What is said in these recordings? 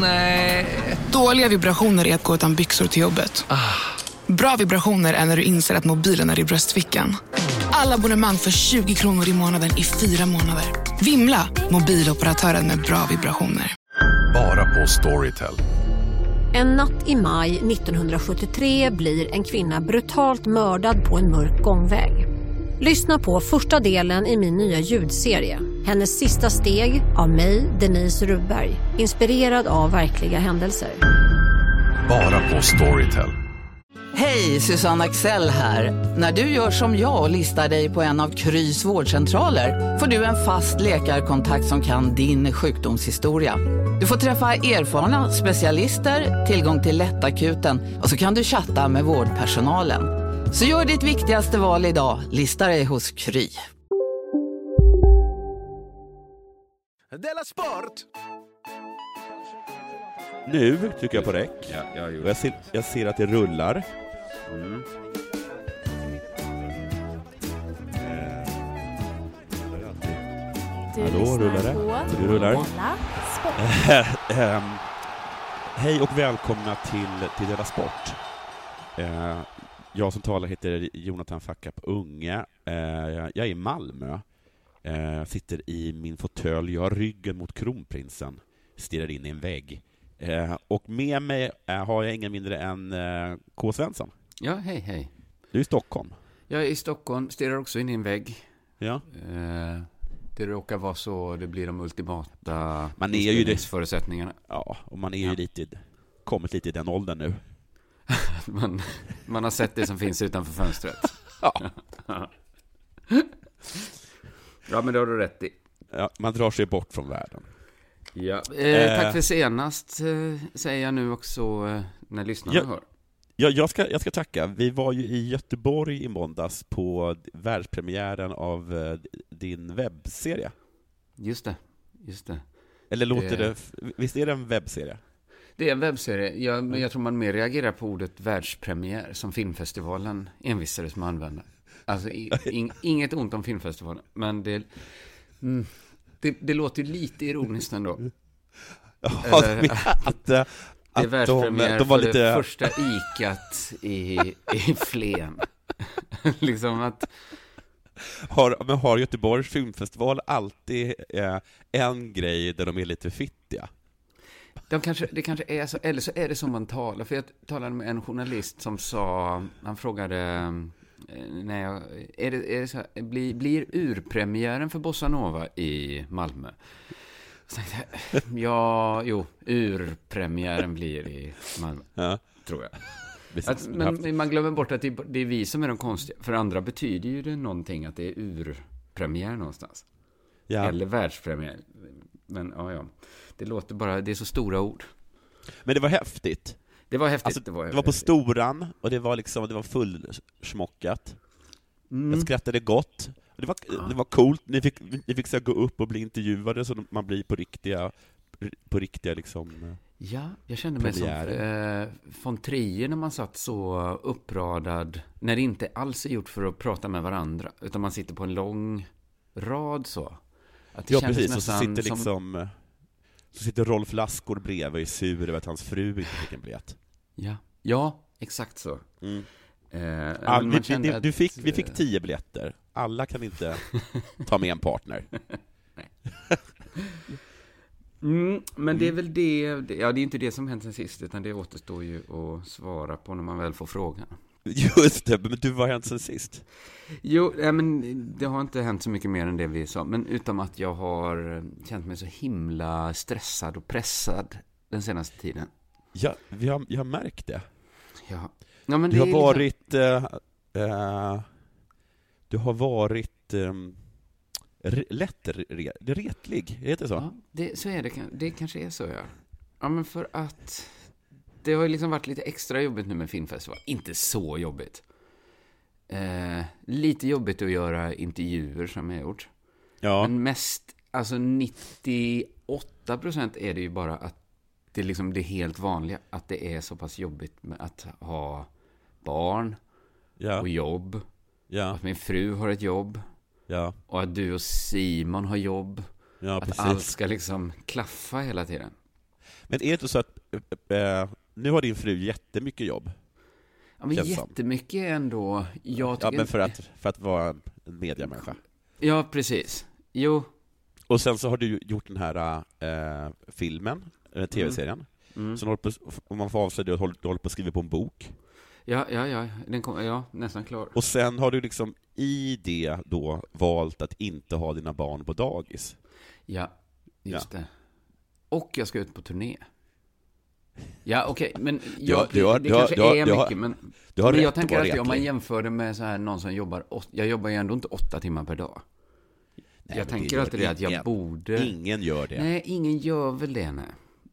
Nej. Dåliga vibrationer är att gå utan byxor till jobbet. Bra vibrationer är när du inser att mobilen är i bröstfickan. Alla abonnemang för 20 kronor i månaden i fyra månader. Vimla! Mobiloperatören med bra vibrationer. Bara på Storytel. En natt i maj 1973 blir en kvinna brutalt mördad på en mörk gångväg. Lyssna på första delen i min nya ljudserie. Hennes sista steg av mig, Denise Rubberg. Inspirerad av verkliga händelser. Bara på Storytel. Hej, Susanne Axel här. När du gör som jag och listar dig på en av Krys vårdcentraler får du en fast läkarkontakt som kan din sjukdomshistoria. Du får träffa erfarna specialister, tillgång till lättakuten och så kan du chatta med vårdpersonalen. Så gör ditt viktigaste val idag, listar dig hos Kry. Della Sport! Nu trycker jag på räck. Ja, jag Och jag, ser, jag ser att det rullar. mm. Du Hallå, rullar det? Det rullar. Ehm, hej och välkomna till, till Della Sport. Eh, jag som talar heter Jonathan Fackap Unge. Eh, jag är i Malmö. Eh, sitter i min fåtölj, jag har ryggen mot kronprinsen, stirrar in i en vägg. Eh, och med mig eh, har jag ingen mindre än eh, K. Svensson. Ja, hej, hej. Du är i Stockholm. Jag är i Stockholm, stirrar också in i en vägg. Ja. Eh, det råkar vara så, det blir de ultimata Man är ju det. förutsättningarna. Ja, och man är ju Ja. lite, kommit lite i den åldern nu. Man, man har sett det som finns utanför fönstret. Ja. Ja, men det har du rätt i. Ja, man drar sig bort från världen. Ja. Eh, Eh. tack för senast, eh, säger jag nu också eh, när lyssnarna Ja. hör. Ja, jag, ska, jag ska tacka. Vi var ju i Göteborg i måndags på världspremiären av eh, din webbserie. Just det, just det. Eller låter Det- det... Visst är det en webbserie? Det är en webbserie. Jag, men jag tror man mer reagerar på ordet världspremiär som filmfestivalen envisades med att använda. Alltså in, inget ont om filmfestivalen, men det, mm, det, det låter ju lite ironiskt ändå. Ja, Eller- att, eh, Det är att de, världspremiär de var för lite... det första ikat i, i Flen. liksom att, Har, men har Göteborgs filmfestival alltid eh, en grej där de är lite fittiga? de kanske, det kanske är så, eller så är det som man talar. För jag talade med en journalist som sa, han frågade, eh, när jag, är det, är det så här, blir, blir urpremiären för Bossa Nova i Malmö? Så tänkte jag, ja, jo, urpremiären blir i Malmö, Ja, tror jag. Att, men man glömmer bort att det, det är vi som är de konstiga. För andra betyder ju det någonting att det är urpremiär någonstans. ja. Eller världspremiär. Men ja, ja. Det låter bara, det är så stora ord. Men det var häftigt. Det var häftigt. Alltså, det, var Det var på. Storan, och det var liksom, det var fullsmockat. Mm. Jag skrattade gott. Det var, det var coolt, ni fick, ni fick så gå upp och bli intervjuade så man blir på riktiga, på riktiga liksom... eh, Ja, jag kände mig som eh, von Trier när man satt så uppradad. När det inte alls är gjort för att prata med varandra. Utan man sitter på en lång rad så. Att det Ja precis, och så sitter som- liksom... eh, Så sitter Rolf Lassgård bredvid och är sur över att hans fru inte fick en biljett. Ja, ja exakt så. Mm. Eh, All, vi, vi, att, du fick, vi eh, fick tio biljetter. Alla kan inte ta med en partner. Mm, men det är väl det, det- ja det är inte det som hänt sen sist, utan det återstår ju att svara på när man väl får frågan. Just det, men du, vad har hänt sen sist? Jo, ja, men det har inte hänt så mycket mer än det vi sa, men utom att jag har känt mig så himla stressad och pressad den senaste tiden. Ja, vi har, jag har märkt det. Ja, ja men Du det har liksom- varit... eh, eh, du har varit um, lätt re, retlig, heter det så? Ja, det, så är det. Det kanske är så, ja. Ja, men för att det har ju liksom varit lite extra jobbigt nu med filmfestival. Inte så jobbigt. Eh, lite jobbigt att göra intervjuer som jag har gjort. Ja. Men mest, alltså 98 procent är det ju bara att det är liksom det helt vanliga. Att det är så pass jobbigt med att ha barn Ja. och jobb. Ja. Att min fru har ett jobb. Ja. Och att du och Simon har jobb. Ja, att precis. allt ska liksom klaffa hela tiden. Men är det inte så att, eh, nu har din fru jättemycket jobb? Ja, men jättemycket ändå. Jag Ja, men för att, för att vara en mediamänniska. Ja, precis. Jo. Och sen så har du gjort den här eh, filmen, eh, tv-serien. Mm. På, om man får avslöja det, du håller, på att skriva på en bok. Ja, ja, ja. Den kom, ja, nästan klar. Och sen har du liksom i det då valt att inte ha dina barn på dagis. Ja, just det. Och jag ska ut på turné. Ja, okej, men Du har- jag, du har- det har- kanske har- är mycket, men, du har men jag tänker alltid om man jämför det med så här någon som jobbar, åt, jag jobbar ju ändå inte åtta timmar per dag. Nej, jag men tänker gör alltid det att jag ingen. borde... Ingen gör det. Nej, ingen gör väl det, nej.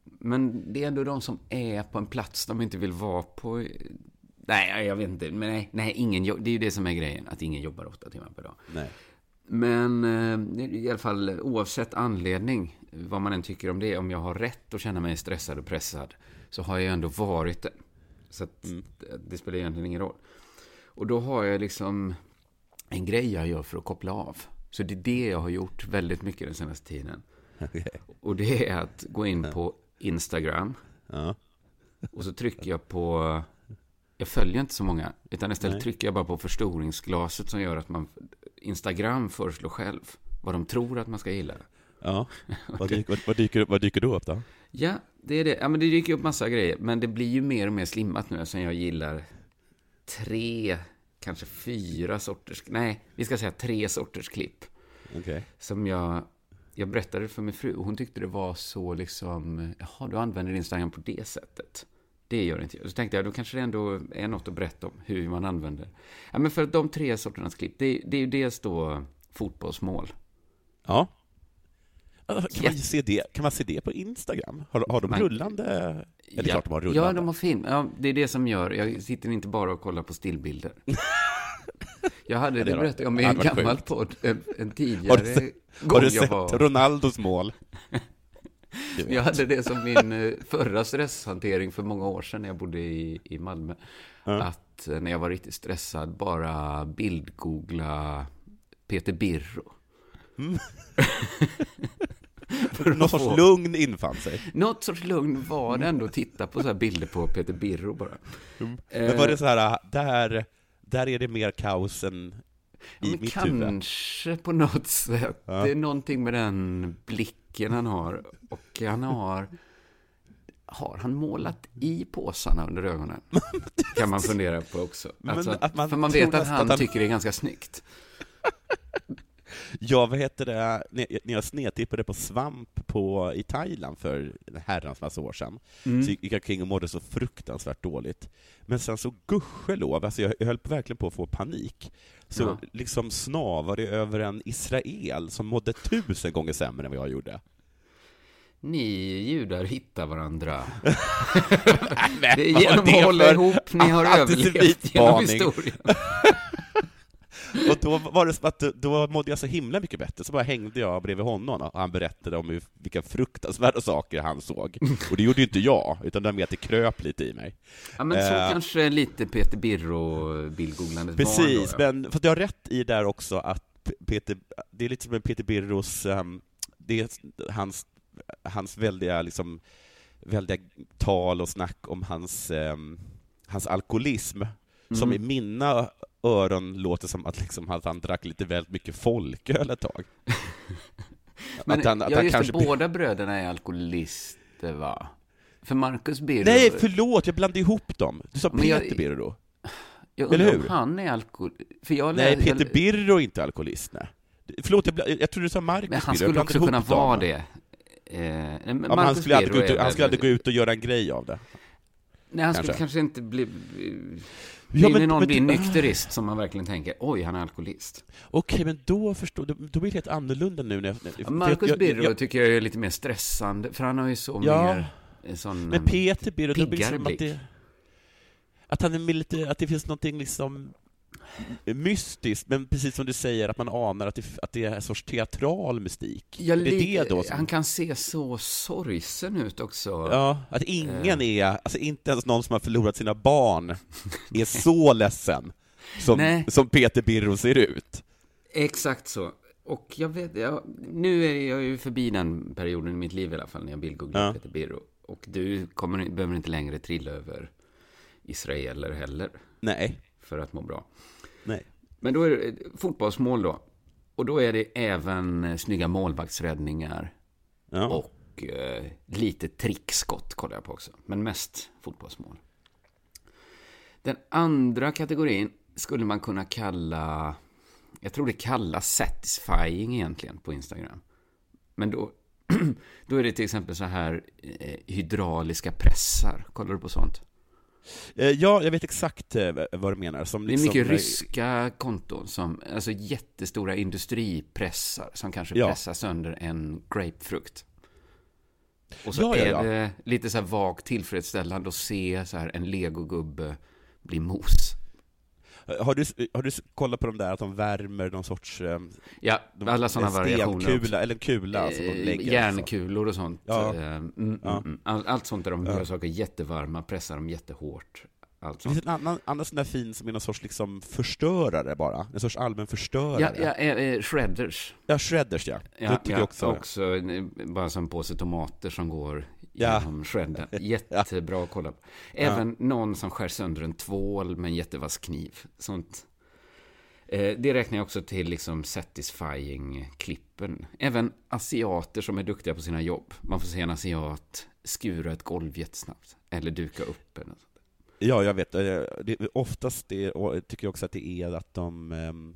Men det är ändå de som är på en plats de inte vill vara på. Nej, jag vet inte. Men nej, nej ingen, det är ju det som är grejen, att ingen jobbar åtta timmar per dag. Nej. Men eh, i alla fall oavsett anledning, vad man än tycker om det, om jag har rätt att känna mig stressad och pressad, så har jag ändå varit det. Så att det, det spelar egentligen ingen roll. Och då har jag liksom en grej jag gör för att koppla av. Så det är det jag har gjort väldigt mycket den senaste tiden. Och det är att gå in på Instagram. Ja. Och så trycker jag på... Jag följer inte så många. Utan istället Nej. trycker jag bara på förstoringsglaset som gör att man... Instagram föreslår själv vad de tror att man ska gilla. Ja. Vad, dyker, vad, dyker, vad dyker då upp då? Ja, det är det. Ja, men det dyker upp massa grejer. Men det blir ju mer och mer slimmat nu eftersom jag gillar tre, kanske fyra sorters... Nej, vi ska säga tre sorters klipp. Okej. Som jag... Jag berättade för min fru och hon tyckte det var så liksom... Jaha, du använder Instagram på det sättet. Det gör inte jag. Så tänkte jag, då kanske det ändå är något att berätta om hur man använder. Ja, men för de tre sorternas klipp, det, är- det är ju dels då fotbollsmål. Ja. Kan man, se det, kan man se det på Instagram? Har, har de rullande? Är det ja, klart de har rullande? Ja, de har film. Ja, det är det som gör. Jag sitter inte bara och kollar på stillbilder. Jag hade, Ja, det det har- jag om i en gammal sjukt. podd, en, en Har tidigare du, sett, har du sett var... Ronaldos mål? Jag hade det som min eh, förra stresshantering för många år sedan när jag bodde i, i Malmö. Ja. Att eh, när jag var riktigt stressad bara bildgoogla Peter Birro. Mm. Någon sorts få- lugn infann sig. Något sorts lugn var det ändå att titta på så här bilder på Peter Birro bara. Men Eh, var det så här, där, där är det mer kaos än Ja, i men mitt huvud? kanske på något sätt. Ja. Det är någonting med den blicken han har. Och han har... Har han målat i påsarna under ögonen? kan man fundera på också. Men Alltså, att man för man vet att han att han- tycker det är ganska snyggt. Ja, vad heter det, när jag snedtippade på svamp på, i Thailand för en herrans massa år sedan, Mm. så gick jag kring och mådde så fruktansvärt dåligt. Men sen så gudskelov, alltså jag, jag höll verkligen på att få panik, så Ja. liksom snavade jag över en Israel som mådde tusen gånger sämre än vad jag gjorde. Ni judar hittar varandra. Men Det är genom att hålla ihop ni har överlevt genom historien. Och då var det som att då mådde jag så himla mycket bättre, så bara hängde jag bredvid honom och han berättade om hur, vilka fruktansvärda saker han såg. Och det gjorde ju inte jag, utan det var mer att det kröp lite i mig. Ja, men så Eh, kanske lite Peter Birro-bildgooglandet var. Precis, ja. men för jag har rätt i där också att Peter, det är lite som med Peter Birros, um, det är hans, hans väldiga, liksom, väldiga tal och snack om hans, um, hans alkoholism, som Mm. i mina öron låter som att, liksom, att han drack lite väldigt mycket folköl ett tag. Men, att han, att ja, han just kanske... det, båda bröderna är alkoholister, va? För Marcus Birro... Nej, förlåt, jag blandade ihop dem. Du sa Men jag- Peter Birro. jag eller undrar om hur? han är alkohol... För jag Nej, Peter jag... Birro är inte alkoholist, nej. Förlåt, jag, bla- jag trodde du sa Marcus Men han Birro. Jag skulle också kunna vara det. Eh, men Ja, han skulle, aldrig gå ut, och- han skulle väl- aldrig gå ut och göra en grej av det. Nej, han skulle kanske. kanske inte bli... Ja, Blir men- någon men blir nykterist som man verkligen tänker, oj, han är alkoholist. Okej, men då förstår då, då blir det helt annorlunda nu när jag... Ja, Marcus jag- Birro jag- tycker jag är lite mer stressande, för han har ju så Ja, mer... en Sån, Men Peter Birro, då blir det som att det... Att han är med lite, att det finns någonting liksom mystiskt, men precis som du säger, att man anar att det, att det är en sorts teatral mystik. Ja, är det li- det då som... Han kan se så sorgsen ut också. Ja, att ingen är, alltså inte ens någon som har förlorat sina barn är så ledsen som, Nej. som Peter Birro ser ut. Exakt så. Och jag vet, jag, nu är jag ju förbi den perioden i mitt liv i alla fall, när jag bildgooglar Ja. Peter Birro. Och du kommer, behöver inte längre trilla över israeler heller Nej, för att må bra. Nej. Men då är det fotbollsmål då. Och då är det även eh, snygga målvaktsräddningar Ja. och eh, lite trickskott kollar jag på också. Men mest fotbollsmål. Den andra kategorin skulle man kunna kalla, jag tror det kallas satisfying egentligen på Instagram. Men då, då är det till exempel så här eh, hydrauliska pressar. Kollar du på sånt? Eh, Ja, jag vet exakt eh, vad du menar. Som Det är liksom, mycket eh, ryska konton, som, alltså jättestora industripressar som kanske Ja. pressar sönder en grapefrukt. Och så ja, är ja. det lite så här vagt tillfredsställande att se så här en legogubbe bli mos. Har du, har du kollat på de där att de värmer någon sorts... eh, Ja, de- alla sådana variationer. stenkula, eller en kula som de Eh, lägger. Järnkulor och sånt. Ja. Eh, Mm, mm, Ja. mm. All, allt sånt där de Ja. gör saker jättevarma, pressar dem jättehårt. Allt Det finns en annan, annan sån där fin som är någon sorts liksom förstörare bara. En sorts allmän förstörare. Ja, ja eh, eh, shredders. Ja, shredders ja. det Ja, tycker ja, jag också. också eh, bara som en påse tomater som går Ja. Genom shredden. Jättebra att kolla på. Även någon som skär sönder en tvål med en jättevass kniv. Sånt. Eh, Det räknar jag också till liksom satisfying-klippen. Även asiater som är duktiga på sina jobb. Man får se en asiat skura ett golv jättesnabbt. Eller duka upp. Eller något. Ja, jag vet. eh, Det, oftast det, och jag tycker också att det är att de...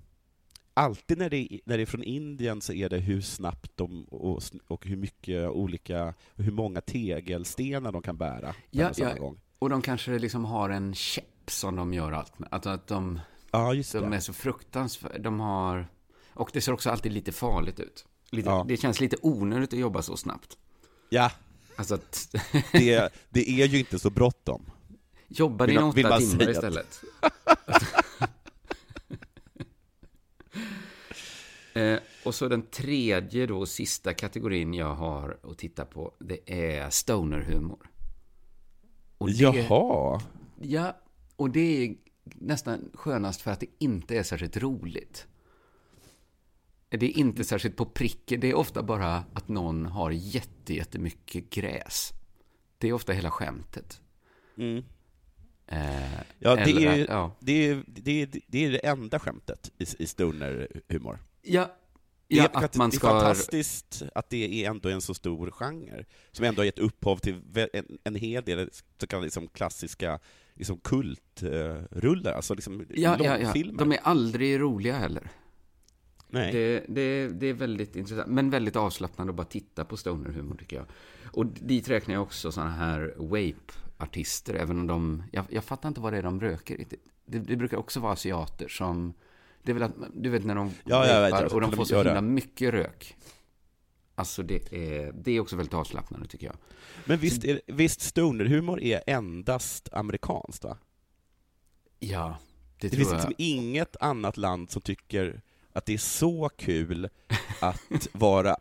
alltid när det, är- när det är från Indien så är det hur snabbt de och, och hur mycket olika, hur många tegelstenar de kan bära på Ja, ja. gång. Och de kanske liksom har en käpp som de gör allt med. Att, att de, Ja, just de det. är så fruktansvärda. De har... Och det ser också alltid lite farligt ut. Lite, Ja. Det känns lite onödigt att jobba så snabbt. Ja, Alltså att... det, det är ju inte så bråttom. Jobba dina åtta timmar istället. eh, och så den tredje då, sista kategorin jag har att titta på, det är stonerhumor. Och det, Jaha. Ja, och det är nästan skönast för att det inte är särskilt roligt. Det är inte särskilt på pricken, det är ofta bara att någon har jätte, jättemycket gräs. Det är ofta hela skämtet. Mm. Eh, Ja, det eller- är, ja. det, är, det, är, det är det enda skämtet i, i stoner-humor. Ja, Det, ja är, att man det är ska... fantastiskt att det är ändå en så stor genre, som ändå har gett upphov till en, en hel del så kallade liksom klassiska liksom kultrullar, alltså liksom Ja, ja, ja. långfilmer. De är aldrig roliga heller. Nej. Det, det, det är väldigt intressant, men väldigt avslappnande att bara titta på stonerhumor tycker jag. Och dit räknar jag också sådana här wape-artister, även om de... Jag, jag fattar inte vad det är de röker riktigt. Det, det brukar också vara asiater som... Det är väl att, du vet när de Ja, jag vet, jag och de får så det. himla mycket rök. Alltså det är, det är också väldigt avslappnande tycker jag. Men visst, är, visst stonerhumor är endast amerikanskt, va? Ja, det, Det, tror finns jag. liksom inget annat land som tycker att det är så kul att vara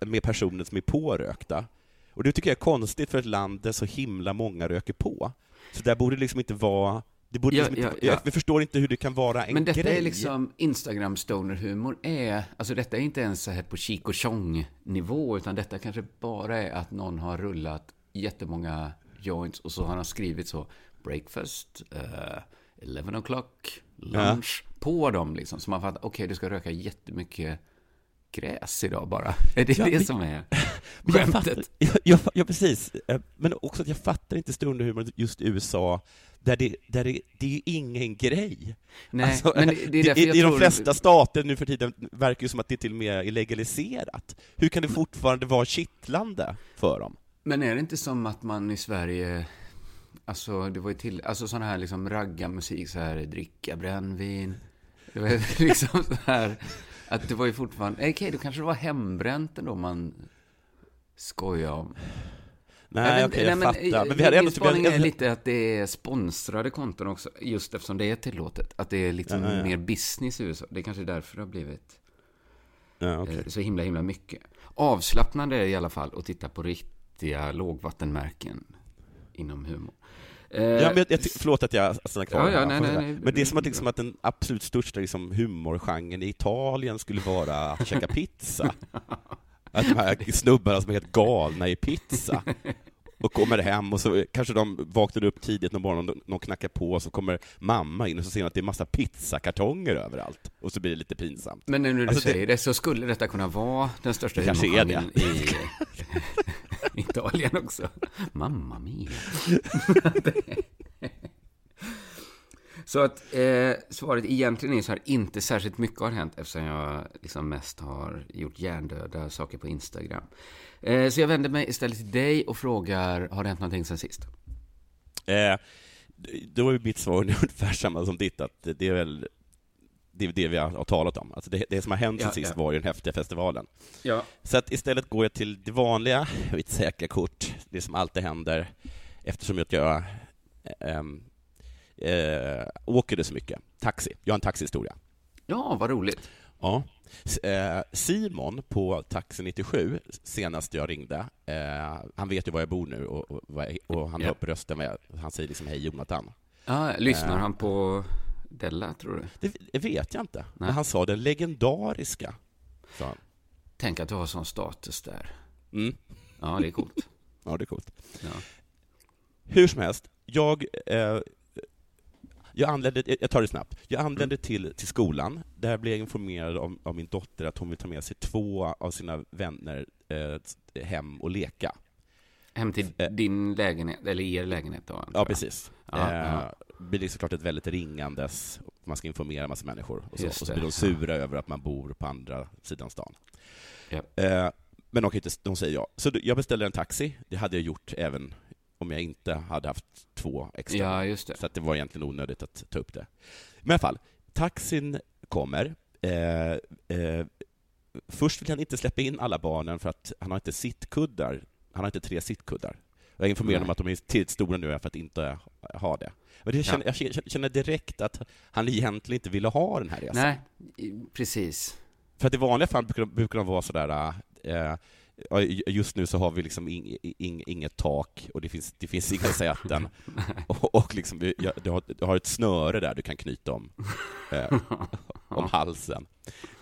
med personer som är pårökta. Och det tycker jag är konstigt för ett land där så himla många röker på. Så där borde det liksom inte vara... Det borde Ja, liksom ja, inte, ja. Jag, jag förstår inte hur det kan vara en Men detta grej. är liksom Instagram stoner-humor är, alltså detta är inte ens så här på Chico Chong nivå utan detta kanske bara är att någon har rullat jättemånga joints och så har han skrivit så breakfast, uh, 11 o'clock, lunch, på dem liksom. Så man fattar, okej du ska röka jättemycket gräs idag bara. Är det Ja, det som är Men jag fattar, skämtet? jag, jag, ja, precis. Eh, Men också att jag fattar inte stonerhumor just i USA, där det, där det, det är ju ingen grej. Nej, Alltså, men det, det är därför I, I de flesta stater nu för tiden verkar det som att det till och med är legaliserat. Hur kan det fortfarande vara kittlande för dem? Men är det inte som att man i Sverige, alltså det var ju till, alltså sån här liksom raggarmusik, så här dricka brännvin, det var liksom så här, att det var ju fortfarande, okej då kanske det var hembränt ändå man skojar om. Nej, okej, jag men, fattar. eh, Men vi hade ändå typ... spaning är lite att det är sponsrade konton också, just eftersom det är tillåtet. Att det är liksom Ja, ja, ja. mer business i USA. Det är kanske därför det har blivit eh, så himla, himla mycket. Avslappnande är det i alla fall att titta på riktiga lågvattenmärken inom humor. Eh, Ja, men jag, jag, förlåt att jag stannar kvar Ja, ja, nej, nej, nej. Men det är som att, liksom, att den absolut största liksom, humorgenren i Italien skulle vara att käka pizza. Att de här snubbarna som är helt galna i pizza. Och kommer hem och så kanske de vaknade upp tidigt någon morgon och någon knackar på och så kommer mamma in och så ser de att det är massa pizzakartonger överallt och så blir det lite pinsamt. Men nu när du Alltså, det- säger det, så skulle detta kunna vara den största Det det. humorgenren i Italien också. Mamma mia. så att eh, svaret egentligen är så här, inte särskilt mycket har hänt eftersom jag liksom mest har gjort hjärndöda saker på Instagram. Eh, så jag vänder mig istället till dig och frågar, har det hänt någonting sen sist? Eh, då är mitt svar ungefär samma som ditt, att det är väl det, är det vi har talat om. Alltså det, det som har hänt sen Ja, sist ja. var ju den häftiga festivalen. Ja. Så att istället går jag till det vanliga, mitt säkra kort, det som alltid händer, eftersom att jag ehm, eh, åker det så mycket. Taxi. Jag har en taxihistoria. Ja, vad roligt. Ja. Eh, Simon på Taxi 97, senast jag ringde, eh, han vet ju var jag bor nu och, och, och han hör på rösten, jag, han säger liksom hej Jonathan. Ja, lyssnar Eh. han på Della, tror du? Det, vet jag inte, Nej. men han sa den legendariska, sa han. Tänk att du har sån status där. Mm. Ja, det är coolt. Ja, det är coolt. Ja. Hur som helst, jag, eh, jag anlände, jag tar det snabbt, jag Mm. anlände till, till skolan, där blev jag informerad om, av min dotter att hon vill ta med sig två av sina vänner eh, hem och leka. Hem till Eh. din lägenhet, eller er lägenhet då? Ja, precis. Ja, eh, ja. Det blir liksom klart ett väldigt ringandes, man ska informera en massa människor, och så, och så det, blir de sura över att man bor på andra sidan stan. Ja. Eh, men de, kan inte, de säger ja. Så jag beställer en taxi, det hade jag gjort även om jag inte hade haft två extra. Ja, just det. Så det var egentligen onödigt att ta upp det. Men i alla fall, taxin kommer. Eh, eh, först vill han inte släppa in alla barnen för att han har inte sittkuddar. Han har inte tre sittkuddar. Jag Nej. om att de är tillräckligt stora nu för att inte ha det. Men det känner, Ja. Jag känner- direkt att han egentligen inte ville ha den här resan. Nej, precis. För att i vanliga fall brukar de, brukar de vara sådär, eh, just nu så har vi liksom ing, ing, inget tak och det finns, det finns inga säten. och, och liksom, du, har, du har ett snöre där du kan knyta om, eh, om halsen.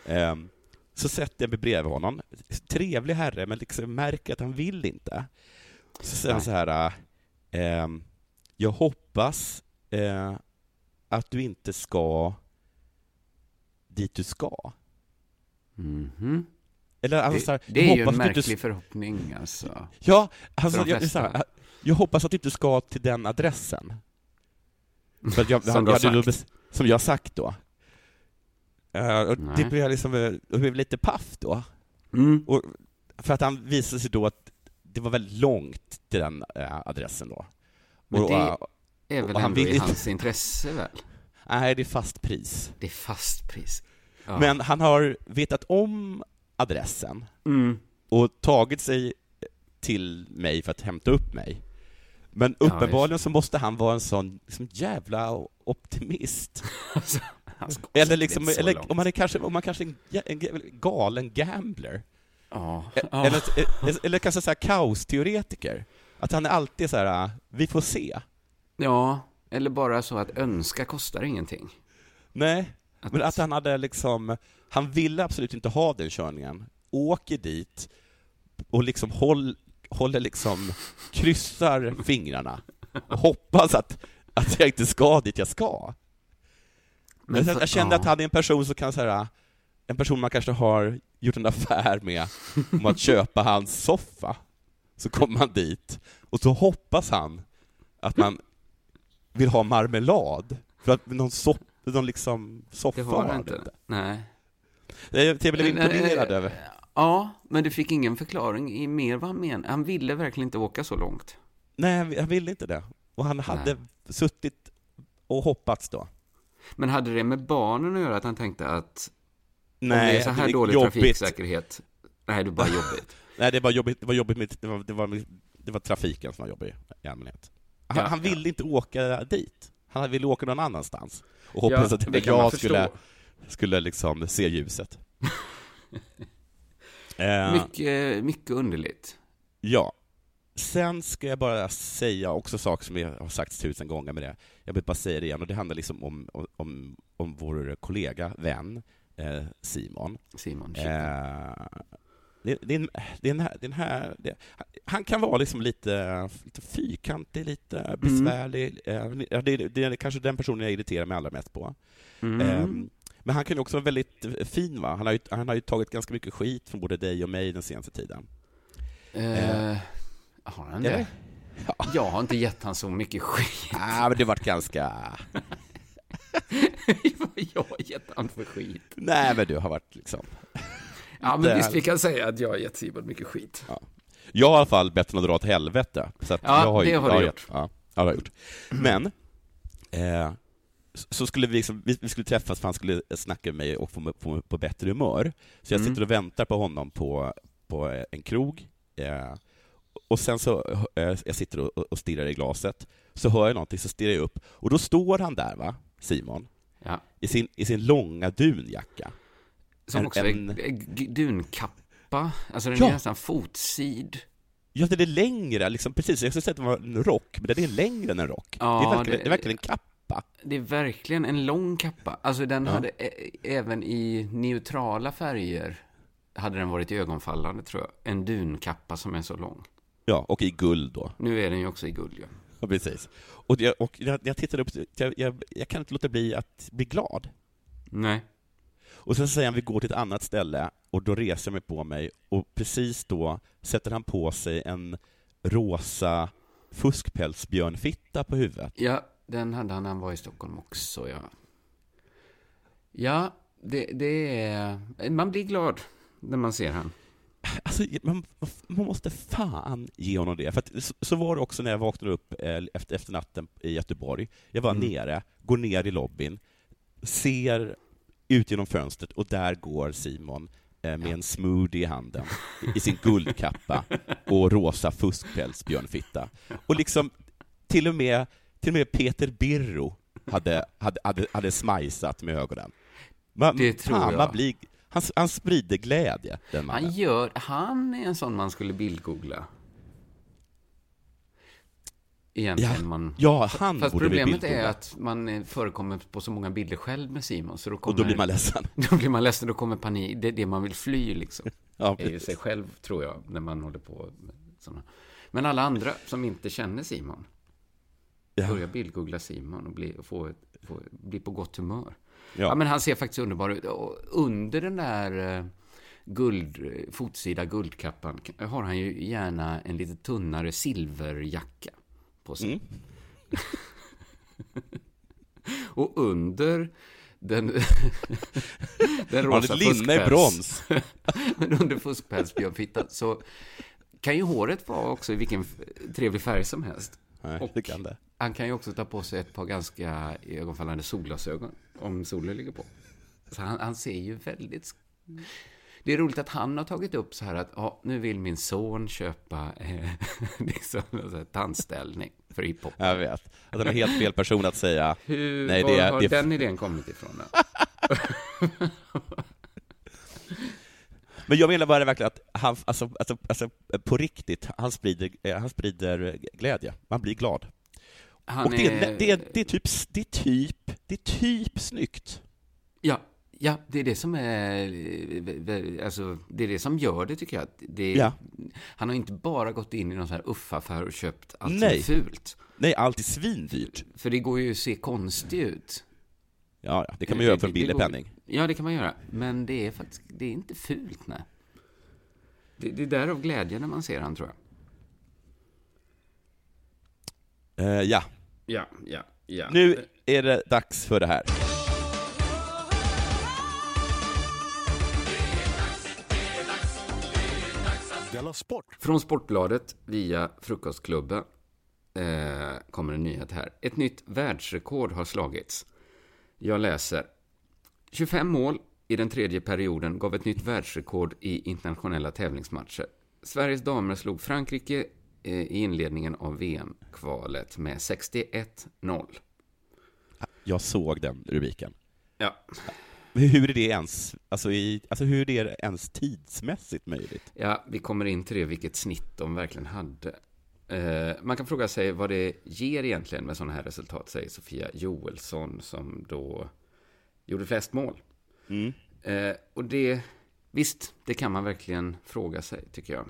Ehm, så sätter jag mig bredvid honom. Trevlig herre, men liksom märker att han vill inte. Så säger han så här, eh, ehm, jag hoppas eh, att du inte ska dit du ska. Mhm. Eller alltså, Det, så här, det jag är ju en du märklig inte- förhoppning, alltså. Ja, alltså, jag, här, jag hoppas att du inte ska till den adressen. För jag, Som jag, du då sagt. Som jag sagt då. Eh, och det Nej. blev jag liksom, eh, jag blev lite paff då. Mm. Och, för att han visade sig då att det var väldigt långt till den eh, adressen då. Men och, det eh, är väl han ändå i hans intresse, väl? Nej, det är fast pris. Det är fast pris. Ja. Men han har vetat om adressen Mm. och tagit sig till mig för att hämta upp mig. Men Ja, uppenbarligen så måste han vara en sån liksom, jävla optimist. Alltså, han Eller, liksom, eller om man är kanske om man kanske är en galen gambler. Ja. E- Ja. Eller, eller, eller kanske så här kaosteoretiker. Att han är alltid så här, vi får se. ja, eller bara så att önska kostar ingenting. Nej, men att han hade liksom, han ville absolut inte ha den körningen, åker dit och liksom håll, håller liksom, kryssar fingrarna och hoppas att, att jag inte ska dit jag ska. Men för- jag kände ja. att han är en person som kan säga en person man kanske har gjort en affär med om att köpa hans soffa. Så kommer man dit och så hoppas han att man vill ha marmelad, för att någon, sopp, någon liksom soffa Det har han det inte. Nej. Det är- Jag blev imponerad Eh, över. Ja, men du fick ingen förklaring i mer vad han menade. Han ville verkligen inte åka så långt. Nej, jag ville inte det. Och han hade suttit och hoppats då. Men hade det med barnen att göra, att han tänkte att om Nej, det är så här är dålig jobbigt. trafiksäkerhet, nej, det är bara jobbigt. Nej, det var jobbigt, det var jobbigt med, det var, det var, det var trafiken som var jobbig i allmänhet. Han, Ja, han ville inte åka dit. Han ville åka någon annanstans. Och Ja, hoppades att det jag skulle, skulle liksom se ljuset. eh, Mycket, mycket underligt. Ja. Sen ska jag bara säga också saker som jag har sagt tusen gånger med det. Jag vill bara säga det igen, och det handlar liksom om, om, om vår kollega, vän, eh, Simon. Simon. Eh, det, det, är en, det här, det han kan vara liksom lite, lite fyrkantig, lite besvärlig. Mm. Det, det, det är kanske den personen jag irriterar mig allra mest på. Mm. Um, men han kan ju också vara väldigt fin, va? Han har, ju, han har ju tagit ganska mycket skit från både dig och mig den senaste tiden. Eh, har han det? Ja. Jag har inte gett han så mycket skit. Ja, men det varit ganska... jag har gett han för skit. Nej, men du har varit liksom... Ja, men visst, vi kan säga att jag har gett Simon mycket skit. Ja. Jag har i alla fall bett honom dra åt helvete. Så att Ja, jag har det har jag du gjort. Ja, det har jag gjort. Men, eh, så skulle vi, liksom, vi, skulle träffas för han skulle snacka med mig och få mig mig på bättre humör. Så jag Mm. sitter och väntar på honom på, på en krog. Eh, och sen så, eh, jag sitter och, och stirrar i glaset, så hör jag någonting, så stirrar jag upp. Och då står han där, va, Simon, Ja. i sin, i sin långa dunjacka. Som En- också en- är g- dunkappa. Alltså den Ja. är nästan fotsid. Ja, den är längre, liksom, precis. Jag skulle säga att det var en rock, men den är längre än en rock. Ja, det, är verkligen, det- det är verkligen en kappa. Det är verkligen en lång kappa. Alltså den Ja. hade även i neutrala färger hade den varit ögonfallande tror jag. En dunkappa som är så lång. Ja, och i guld då. Nu är den ju också i guld ju. Ja, precis. Och, jag, och jag, jag tittar upp, jag, jag, jag kan inte låta bli att bli glad. Nej. Och sen säger han vi går till ett annat ställe, och då reser jag mig på mig, och precis då sätter han på sig en rosa fuskpälsbjörnfitta på huvudet. Ja, den hade han när han var i Stockholm också, ja. Ja, det, det är... Man blir glad när man ser han. Alltså, man, man måste fan ge honom det. För så, så var det också när jag vaknade upp eh, efter, efter natten i Göteborg. Jag var Mm. nere, går ner i lobbyn, ser ut genom fönstret och där går Simon eh, med en smoothie i handen, i, sin guldkappa och rosa fuskpälsbjörnfitta. Och liksom, till och med, till och med Peter Birro hade, hade, hade, hade smajsat med ögonen. Man, Det tror fan, jag. Man blir, han, han sprider glädje, den mannen. Han gör... Han är en sån man skulle bildgoogla. Egentligen Ja, man... ja, han Fast borde problemet är att man förekommer på så många bilder själv med Simon, så då Och kommer... då blir man ledsen. Då blir man ledsen, då kommer panik. Det är det man vill fly liksom. Ja, är sig själv, tror jag, när man håller på med sådana. Men alla andra som inte känner Simon, Ja. börjar bildgoogla Simon och bli, och få, få, bli på gott humör. Ja. Ja. men han ser faktiskt underbar ut. Och under den där eh, guld, fotsida guldkappan har han ju gärna en lite tunnare silverjacka på sig. Mm. och under den, den rosa linne i brons. Men under fuskpälsbjörnfittan så kan ju håret vara också i vilken trevlig färg som helst. Nej, Och det kan det. Han kan ju också ta på sig ett par ganska ögonfallande solglasögon om solen ligger på. Så han, han ser ju väldigt... Det är roligt att han har tagit upp så här att ja, nu vill min son köpa eh, liksom, alltså, tandställning för hiphop. Jag vet. Att han är helt fel person att säga Hur, Nej, det är- har det den idén kommit ifrån? Men jag menar bara verkligen att han, alltså, alltså, alltså på riktigt, han sprider, eh, han sprider glädje. Man blir glad. Han och det är, det, är, det, är typ, det är typ, det är typ snyggt. Ja, ja, det är det som är, eh, alltså, det är det som gör det tycker jag. Det Ja. Han har inte bara gått in i någon sån här uffaffär och köpt allt Nej. fult. Nej, allt är svindyrt. För det går ju att se konstigt ut. Ja, det kan man göra för en billig penning. Ja, det kan man göra. Men det är faktiskt, det är inte fult, nej. Det, det är därav glädjen när man ser han, tror jag. Eh, ja, Ja, ja, ja. nu är det dags för det här. Sport! Från Sportbladet via Frukostklubben eh, kommer en nyhet här. Ett nytt världsrekord har slagits. Jag läser. 25 mål i den tredje perioden gav ett nytt världsrekord i internationella tävlingsmatcher. Sveriges damer slog Frankrike eh, i inledningen av VM-kvalet med 61-0. Jag såg den rubriken. Ja. Hur är det ens, alltså, i, alltså hur är det ens tidsmässigt möjligt? Ja, vi kommer in till det, vilket snitt de verkligen hade. Eh, man kan fråga sig vad det ger egentligen med sådana här resultat, säger Sofia Joelsson, som då gjorde flest mål. Mm. Eh, och det, Visst, det kan man verkligen fråga sig, tycker jag.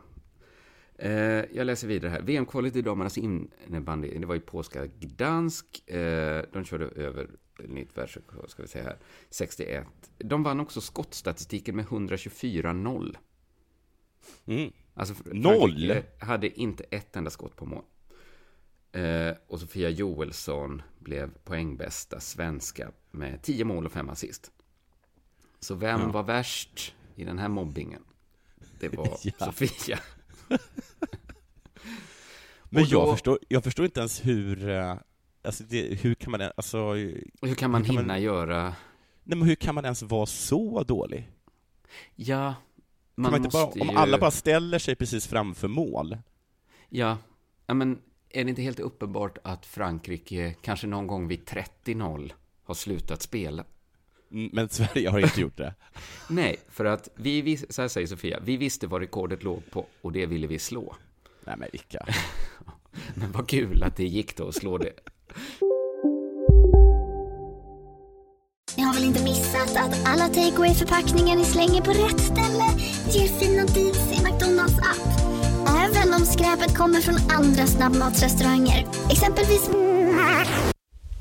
Eh, jag läser vidare här. VM-kvalet i damernas innebandy, det var i polska Gdansk. Eh, de körde över nytt världsrekord, ska vi säga här, 61. De vann också skottstatistiken med 124-0. Mm. Alltså, Noll? Hade inte ett enda skott på mål. Eh, och Sofia Joelsson blev poängbästa svenska med 10 mål och 5 assist. Så vem Ja. var värst i den här mobbingen? Det var Ja. Sofia. Men då- jag, förstår, jag förstår inte ens hur, eh, alltså det, hur kan man, alltså... Hur kan man hur kan hinna man- göra... Nej men hur kan man ens vara så dålig? Ja, man man inte bara, måste om ju... alla bara ställer sig precis framför mål, Ja, ja, men är det inte helt uppenbart att Frankrike kanske någon gång vid 30-0 har slutat spela? Mm, men Sverige har inte gjort det. Nej, för att vi, vis- så här säger Sofia, vi visste vad rekordet låg på och det ville vi slå. Nej men vilka... Men vad kul att det gick då att slå det. Ni har väl inte missat att alla takeaway förpackningar ni slänger på rätt ställe ger fina deals i McDonalds app. Även om skräpet kommer från andra snabbmatsrestauranger. Exempelvis...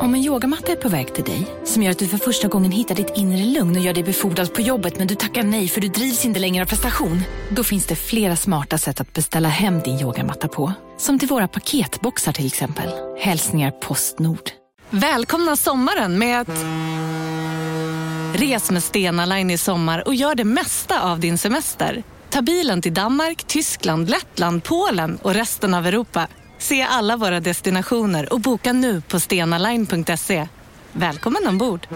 Om en yogamatta är på väg till dig, som gör att du för första gången hittar ditt inre lugn och gör dig befordrad på jobbet men du tackar nej för du drivs inte längre av prestation. Då finns det flera smarta sätt att beställa hem din yogamatta på. Som till våra paketboxar till exempel. Hälsningar Postnord. Välkomna sommaren med att... Res med Stena Line i sommar och gör det mesta av din semester. Ta bilen till Danmark, Tyskland, Lettland, Polen och resten av Europa. Se alla våra destinationer och boka nu på stenaline.se. Välkommen ombord!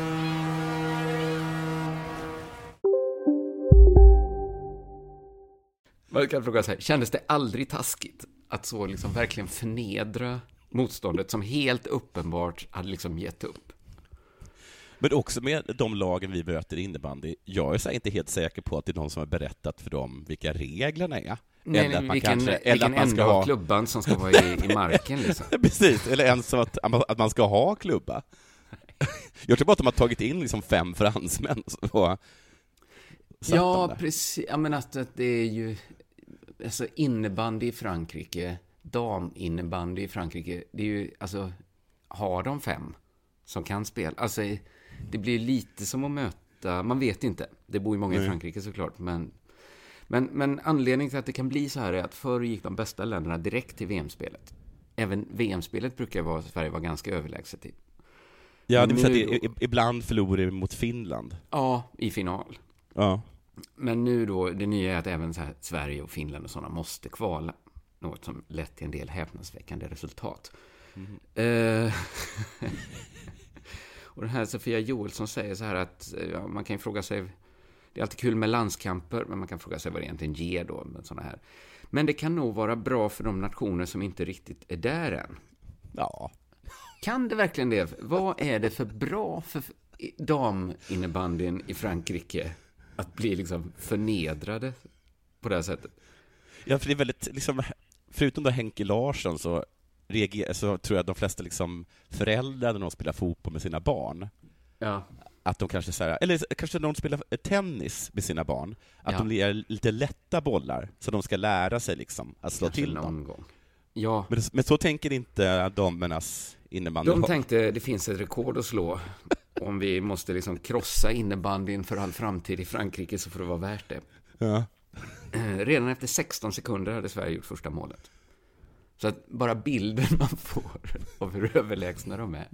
Man kan fråga sig, kändes det aldrig taskigt att så liksom verkligen förnedra motståndet som helt uppenbart hade liksom gett upp? Men också med de lagen vi möter i innebandy, jag är så inte helt säker på att det är någon som har berättat för dem vilka reglerna är. Nej, Eller att man vilken, kanske- eller vilken att man ska ha- klubban som ska vara i, i marken liksom. Precis, eller ens att, att man ska ha klubba. Jag tror bara att de har tagit in liksom fem fransmän och Ja, precis. Ja, men att, att det är ju... Alltså innebandy i Frankrike, daminnebandy i Frankrike, det är ju, alltså, har de fem som kan spela? Alltså, det blir lite som att möta, man vet inte. Det bor ju många i Nej. Frankrike såklart, men, men, men anledningen till att det kan bli så här är att förr gick de bästa länderna direkt till VM-spelet. Även VM-spelet brukar vara, Sverige vara ganska överlägset i. Ja, det vill säga att i- i- ibland förlorar vi mot Finland. Ja, i final. Ja. Men nu då, det nya är att även Sverige och Finland och sådana måste kvala. Något som lett till en del häpnadsväckande resultat. Eh, och den här Sofia Joelsson säger så här att ja, man kan ju fråga sig, det är alltid kul med landskamper, men man kan fråga sig vad det egentligen ger då med sådana här. Men det kan nog vara bra för de nationer som inte riktigt är där än. Ja. Kan det verkligen det? Vad är det för bra för daminnebandyn i Frankrike att bli liksom förnedrade på det här sättet? Ja, för det är väldigt, liksom, förutom då Henke Larsson så, reagerar, så tror jag att de flesta liksom föräldrar när de spelar fotboll med sina barn, Ja. att de kanske så här, eller kanske när de spelar tennis med sina barn, att Ja. de ger lite lätta bollar, så de ska lära sig liksom att slå Kanske till dem. gång. Ja, Men, men så tänker inte damernas innebandy. de tänkte det finns ett rekord att slå. Om vi måste liksom krossa innebandyn för all framtid i Frankrike så får det vara värt det. Ja. Eh, Redan efter 16 sekunder hade Sverige gjort första målet. Så att bara bilden man får av hur överlägsna de är.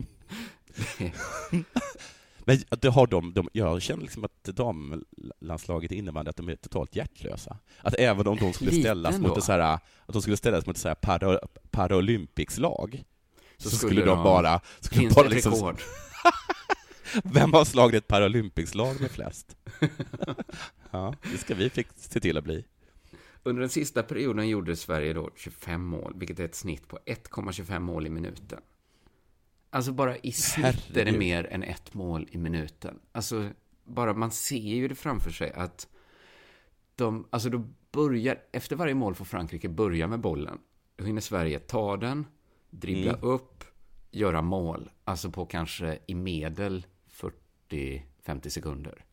Men det har de, de, jag känner liksom att damlandslaget i innebandy, att de är totalt hjärtlösa. Att även om de skulle Lite ställas ändå. mot ett så här, att de skulle ställas mot ett så här para, Paralympics-lag, så, skulle de bara... Skulle Finns bara ett liksom, rekord? Vem har slagit ett Paralympics-lag med flest? ja, det ska vi fick se till att bli. Under den sista perioden gjorde Sverige då 25 mål, vilket är ett snitt på 1,25 mål i minuten. Alltså bara i snitt är det mer än ett mål i minuten. Alltså, bara man ser ju det framför sig att de, alltså då börjar, efter varje mål får Frankrike börja med bollen. Då hinner Sverige ta den, dribbla Mm. upp, göra mål. Alltså på kanske i medel 40-50 sekunder.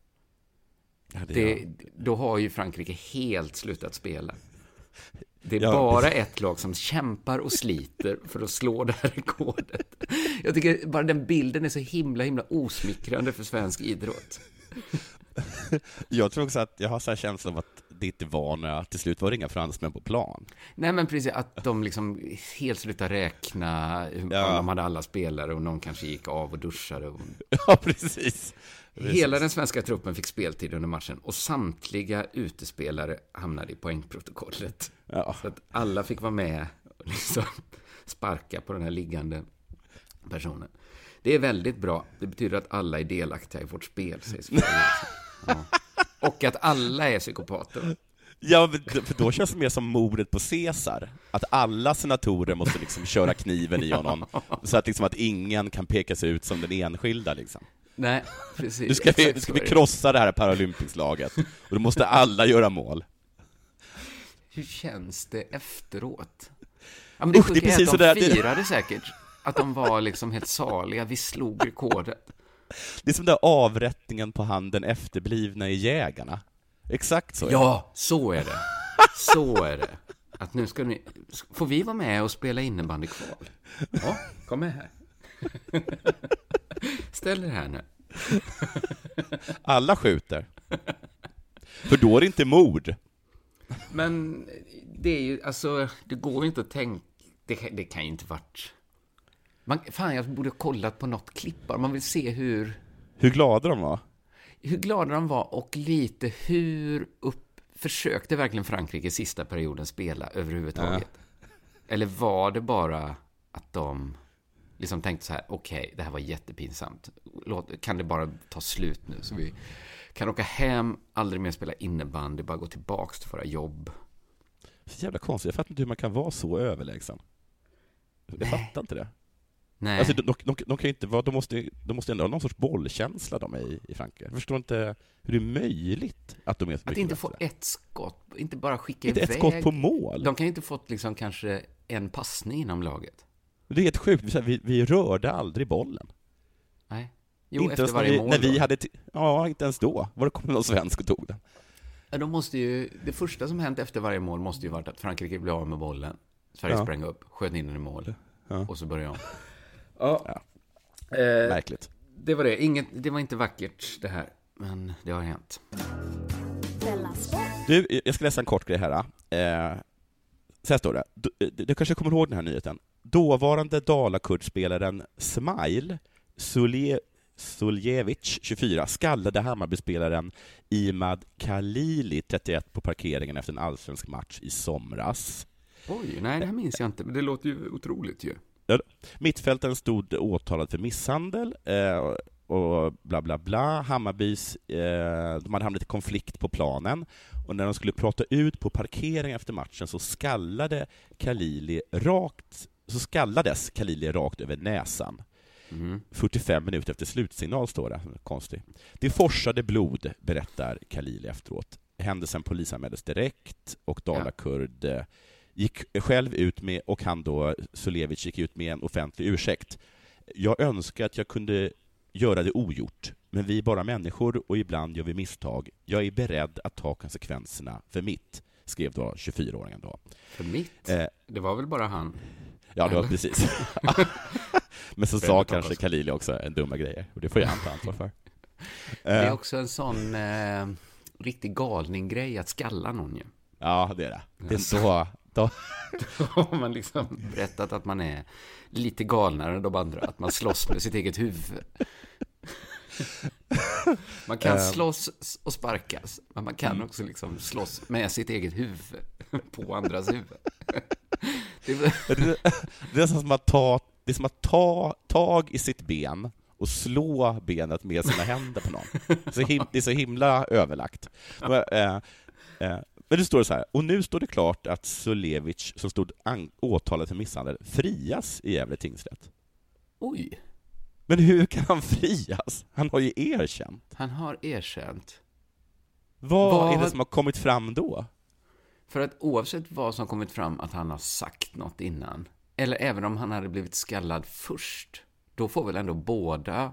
Ja, det Det, då har ju Frankrike helt slutat spela. Det är Ja, bara precis. ett lag som kämpar och sliter för att slå det här rekordet. Jag tycker bara den bilden är så himla, himla osmickrande för svensk idrott. Jag tror också att jag har så här känslan av att det inte var några, till slut var det inga fransmän på plan. Nej, men precis att de liksom helt slutar räkna Ja. de hade alla spelare och någon kanske gick av och duschade. Och... Ja, precis. Hela den svenska truppen fick speltid under matchen och samtliga utespelare hamnade i poängprotokollet. Ja. Så att alla fick vara med och liksom sparka på den här liggande personen. Det är väldigt bra. Det betyder att alla är delaktiga i vårt spel, Sverige. Ja. Och att alla är psykopater. Ja, för då känns det mer som mordet på Caesar. Att alla senatorer måste liksom köra kniven i honom, så att, liksom att ingen kan pekas ut som den enskilda. Liksom. Nej, precis. Nu ska vi, nu ska vi krossa det här Paralympicslaget, och då måste alla göra mål. Hur känns det efteråt? Ja, men det, Usch, det är precis att de det- firade säkert. Att de var liksom helt saliga. Vi slog rekordet. Det är som den där avrättningen på handen efterblivna i Jägarna. Exakt så är det. Ja, så är det. Så är det. Att nu ska ni... Får vi vara med och spela innebandykval? Ja, kom med här. Ställ er här nu. Alla skjuter. För då är det inte mord. Men det är ju, alltså, det går ju inte att tänka... Det, kan- det kan ju inte varit... Man, fan, jag borde ha kollat på något klipp. Man vill se hur... Hur glada de var. hur glada de var och lite hur upp... Försökte verkligen Frankrike sista perioden spela överhuvudtaget? Eller var det bara att de liksom tänkte så här, okej, det här var jättepinsamt. Låt, kan det bara ta slut nu så vi kan åka hem, aldrig mer spela innebandy, bara gå tillbaks till våra jobb. Så jävla konstigt, jag fattar inte hur man kan vara så överlägsen. Jag Nej. fattar inte det. Nej. Alltså, de, de, de, de kan inte vara, de måste, de måste ändå ha någon sorts bollkänsla de är i, i Frankrike. Jag förstår inte hur det är möjligt att de är så Att inte få ett skott, inte bara skicka Inte ett iväg. skott på mål. De kan ju inte fått liksom kanske en passning inom laget. Det är helt sjukt, vi, vi, rörde aldrig bollen. Nej. Jo, inte efter ens när varje vi, mål när vi då. hade, ja, inte ens då. Var det kom någon svensk och tog den. Ja, de måste ju, det första som hänt efter varje mål måste ju varit att Frankrike blev av med bollen. Sverige Ja. sprang upp, sköt in den i mål. Ja. Och så började om. Ja. Ja. Eh, Märkligt. det var det. Inget, det var inte vackert det här. Men det har hänt. Du, jag ska läsa en kort grej här. Eh, så här står det. Du, du, du kanske kommer ihåg den här nyheten. Dåvarande Dalakurdspelaren Smile Sulje, Suljevic, 24, skallade Hammarbyspelaren Imad Khalili, 31, på parkeringen efter en allsvensk match i somras. Oj, nej det här minns jag inte. Men det låter ju otroligt ju. Ja, Mittfältaren stod åtalad för misshandel eh, och bla bla bla. Hammarbys, eh, de hade hamnat i konflikt på planen och när de skulle prata ut på parkeringen efter matchen så skallade Khalili rakt, så skallades Khalili rakt över näsan. Mm. 45 minuter efter slutsignal, står det. Konstigt. Det forsade blod, berättar Khalili efteråt. Händelsen polisanmäldes direkt och Dalakurd eh, gick själv ut med, och han då, Sulevic, gick ut med en offentlig ursäkt. Jag önskar att jag kunde göra det ogjort, men vi är bara människor och ibland gör vi misstag. Jag är beredd att ta konsekvenserna för mitt, skrev då 24-åringen då. För mitt? Eh, Det var väl bara han? Ja, det var precis. Men så sa kanske. Khalili också en dumma grejer, och det får jag ta ansvar för. Det är Eh, också en sån eh, riktig galning-grej att skalla någon ju. Ja, det är det. Det är så... Då, Då har man liksom berättat att man är lite galnare än de andra. Att man slåss med sitt eget huvud. Man kan Eh. slåss och sparkas. Men man kan Mm. också liksom slåss med sitt eget huvud. På andras huvud. Det är, det, är som att ta, det är som att ta tag i sitt ben och slå benet med sina händer på någon. Så him, det är så himla överlagt. Men, eh, eh, men det står så här, och nu står det klart att Sulevic, som stod åtalad för misshandel, frias i Gävle tingsrätt. oj. Men hur kan han frias? Han har ju erkänt. Han har erkänt. Vad, Vad- är det som har kommit fram då? För att oavsett vad som kommit fram att han har sagt något innan, eller även om han hade blivit skallad först, då får väl ändå båda...